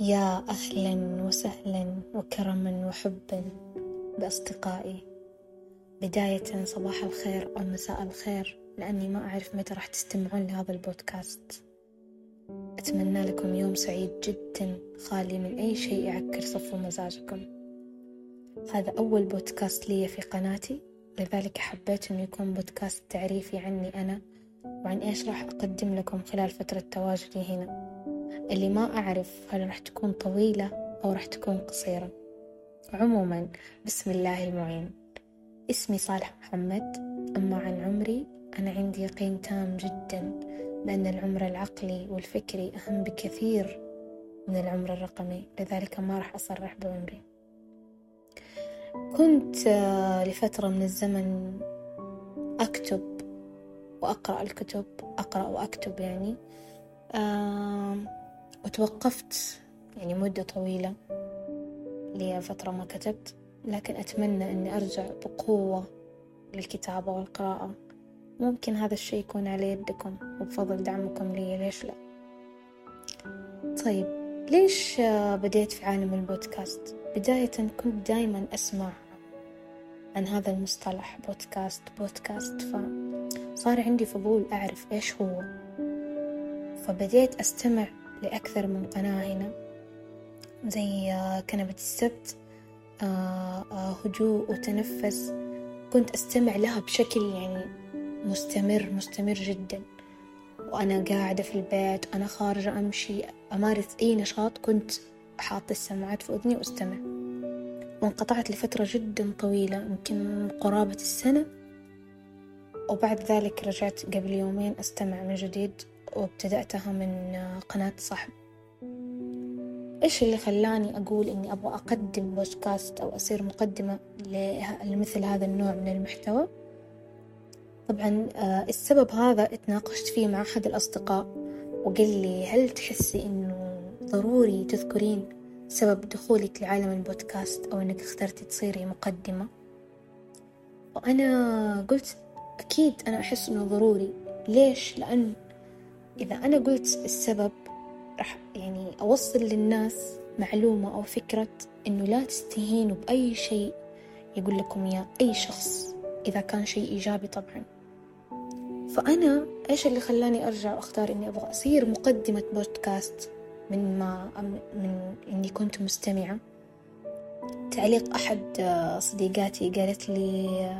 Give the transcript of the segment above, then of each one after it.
يا أهلا وسهلا وكرما وحبا بأصدقائي. بداية صباح الخير أو مساء الخير لأني ما أعرف متى راح تستمعون لهذا البودكاست. أتمنى لكم يوم سعيد جدا خالي من أي شيء يعكر صفو مزاجكم. هذا أول بودكاست لي في قناتي. لذلك حبيت أنه يكون بودكاست تعريفي عني أنا وعن إيش راح أقدم لكم خلال فترة تواجدي هنا. اللي ما أعرف هل راح تكون طويلة أو راح تكون قصيرة. عموما بسم الله المعين. اسمي صالح محمد أما عن عمري أنا عندي يقين تام جدا بأن العمر العقلي والفكري أهم بكثير من العمر الرقمي لذلك ما راح أصرح بعمري. كنت آه، لفترة من الزمن أكتب وأقرأ الكتب أقرأ وأكتب يعني. وتوقفت يعني مدة طويلة لي فترة ما كتبت لكن أتمنى أني أرجع بقوة للكتابة والقراءة. ممكن هذا الشي يكون على يدكم وبفضل دعمكم لي ليش لا؟ طيب ليش بديت في عالم البودكاست؟ بداية كنت دايما أسمع عن هذا المصطلح بودكاست بودكاست فصار عندي فضول أعرف إيش هو. فبديت أستمع لأكثر من قناة هنا زي آه، كنبة السبت آه، آه، هدوء وتنفس. كنت أستمع لها بشكل يعني مستمر مستمر جدا. وأنا قاعدة في البيت أنا خارجة أمشي أمارس أي نشاط كنت حاطة السماعات في أذني وأستمع. وانقطعت لفترة جدا طويلة يمكن قرابة السنة. وبعد ذلك رجعت قبل يومين أستمع من جديد. وابتدأتها من قناة صاحب. إيش اللي خلاني أقول إني أبغى أقدم بودكاست أو أصير مقدمة لمثل هذا النوع من المحتوى؟ طبعا آه، السبب هذا اتناقشت فيه مع أحد الأصدقاء وقال لي هل تحسي إنه ضروري تذكرين سبب دخولك لعالم البودكاست أو إنك اخترتي تصيري مقدمة؟ وأنا قلت أكيد أنا أحس إنه ضروري. ليش؟ لأن إذا أنا قلت السبب راح يعني أوصل للناس معلومة أو فكرة إنه لا تستهينوا بأي شيء يقول لكم إياه أي شخص إذا كان شيء إيجابي طبعا. فأنا إيش اللي خلاني أرجع وأختار إني أبغى أصير مقدمة بودكاست من ما من إني كنت مستمعة؟ تعليق أحد صديقاتي قالت لي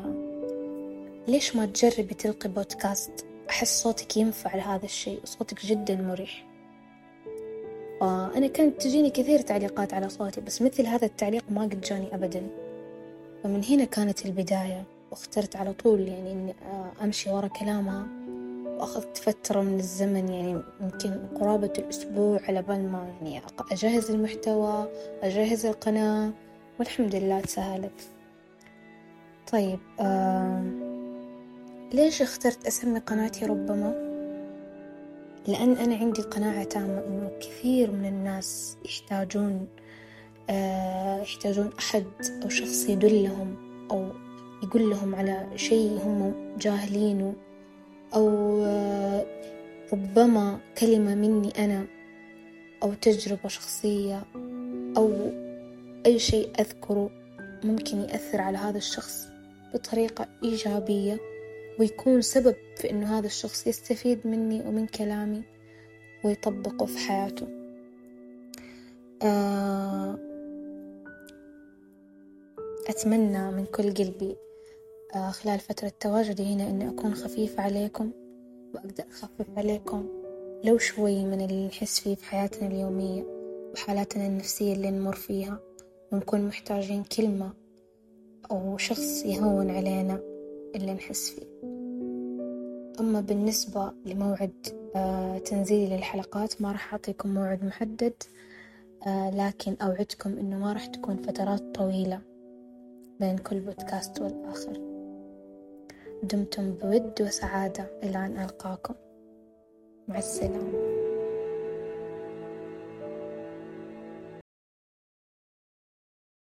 ليش ما تجربي تلقي بودكاست؟ أحس صوتك ينفع لهذا الشيء وصوتك جدا مريح. فأنا كانت تجيني كثير تعليقات على صوتي بس مثل هذا التعليق ما قد جاني أبدا. فمن هنا كانت البداية واخترت على طول يعني إني أمشي ورا كلامها. وأخذت فترة من الزمن يعني يمكن قرابة الأسبوع على بال ما يعني أجهز المحتوى أجهز القناة والحمد لله تسهلت. طيب آه ليش اخترت أسمي قناتي ربما؟ لأن أنا عندي قناعة تامة إنه كثير من الناس يحتاجون آه يحتاجون أحد أو شخص يدلهم أو يقول لهم على شيء هم جاهلينه أو آه ربما كلمة مني أنا أو تجربة شخصية أو أي شيء أذكره ممكن يأثر على هذا الشخص بطريقة إيجابية ويكون سبب في إنه هذا الشخص يستفيد مني ومن كلامي ويطبقه في حياته. آه، أتمنى من كل قلبي آه، خلال فترة تواجدي هنا إني أكون خفيفة عليكم وأقدر أخفف عليكم لو شوي من اللي نحس فيه في حياتنا اليومية وحالاتنا النفسية اللي نمر فيها ونكون محتاجين كلمة أو شخص يهون علينا. اللي نحس فيه. أما بالنسبة لموعد آه، تنزيلي للحلقات ما راح أعطيكم موعد محدد آه، لكن أوعدكم إنه ما راح تكون فترات طويلة بين كل بودكاست والآخر. دمتم بود وسعادة. إلى أن ألقاكم. مع السلامة.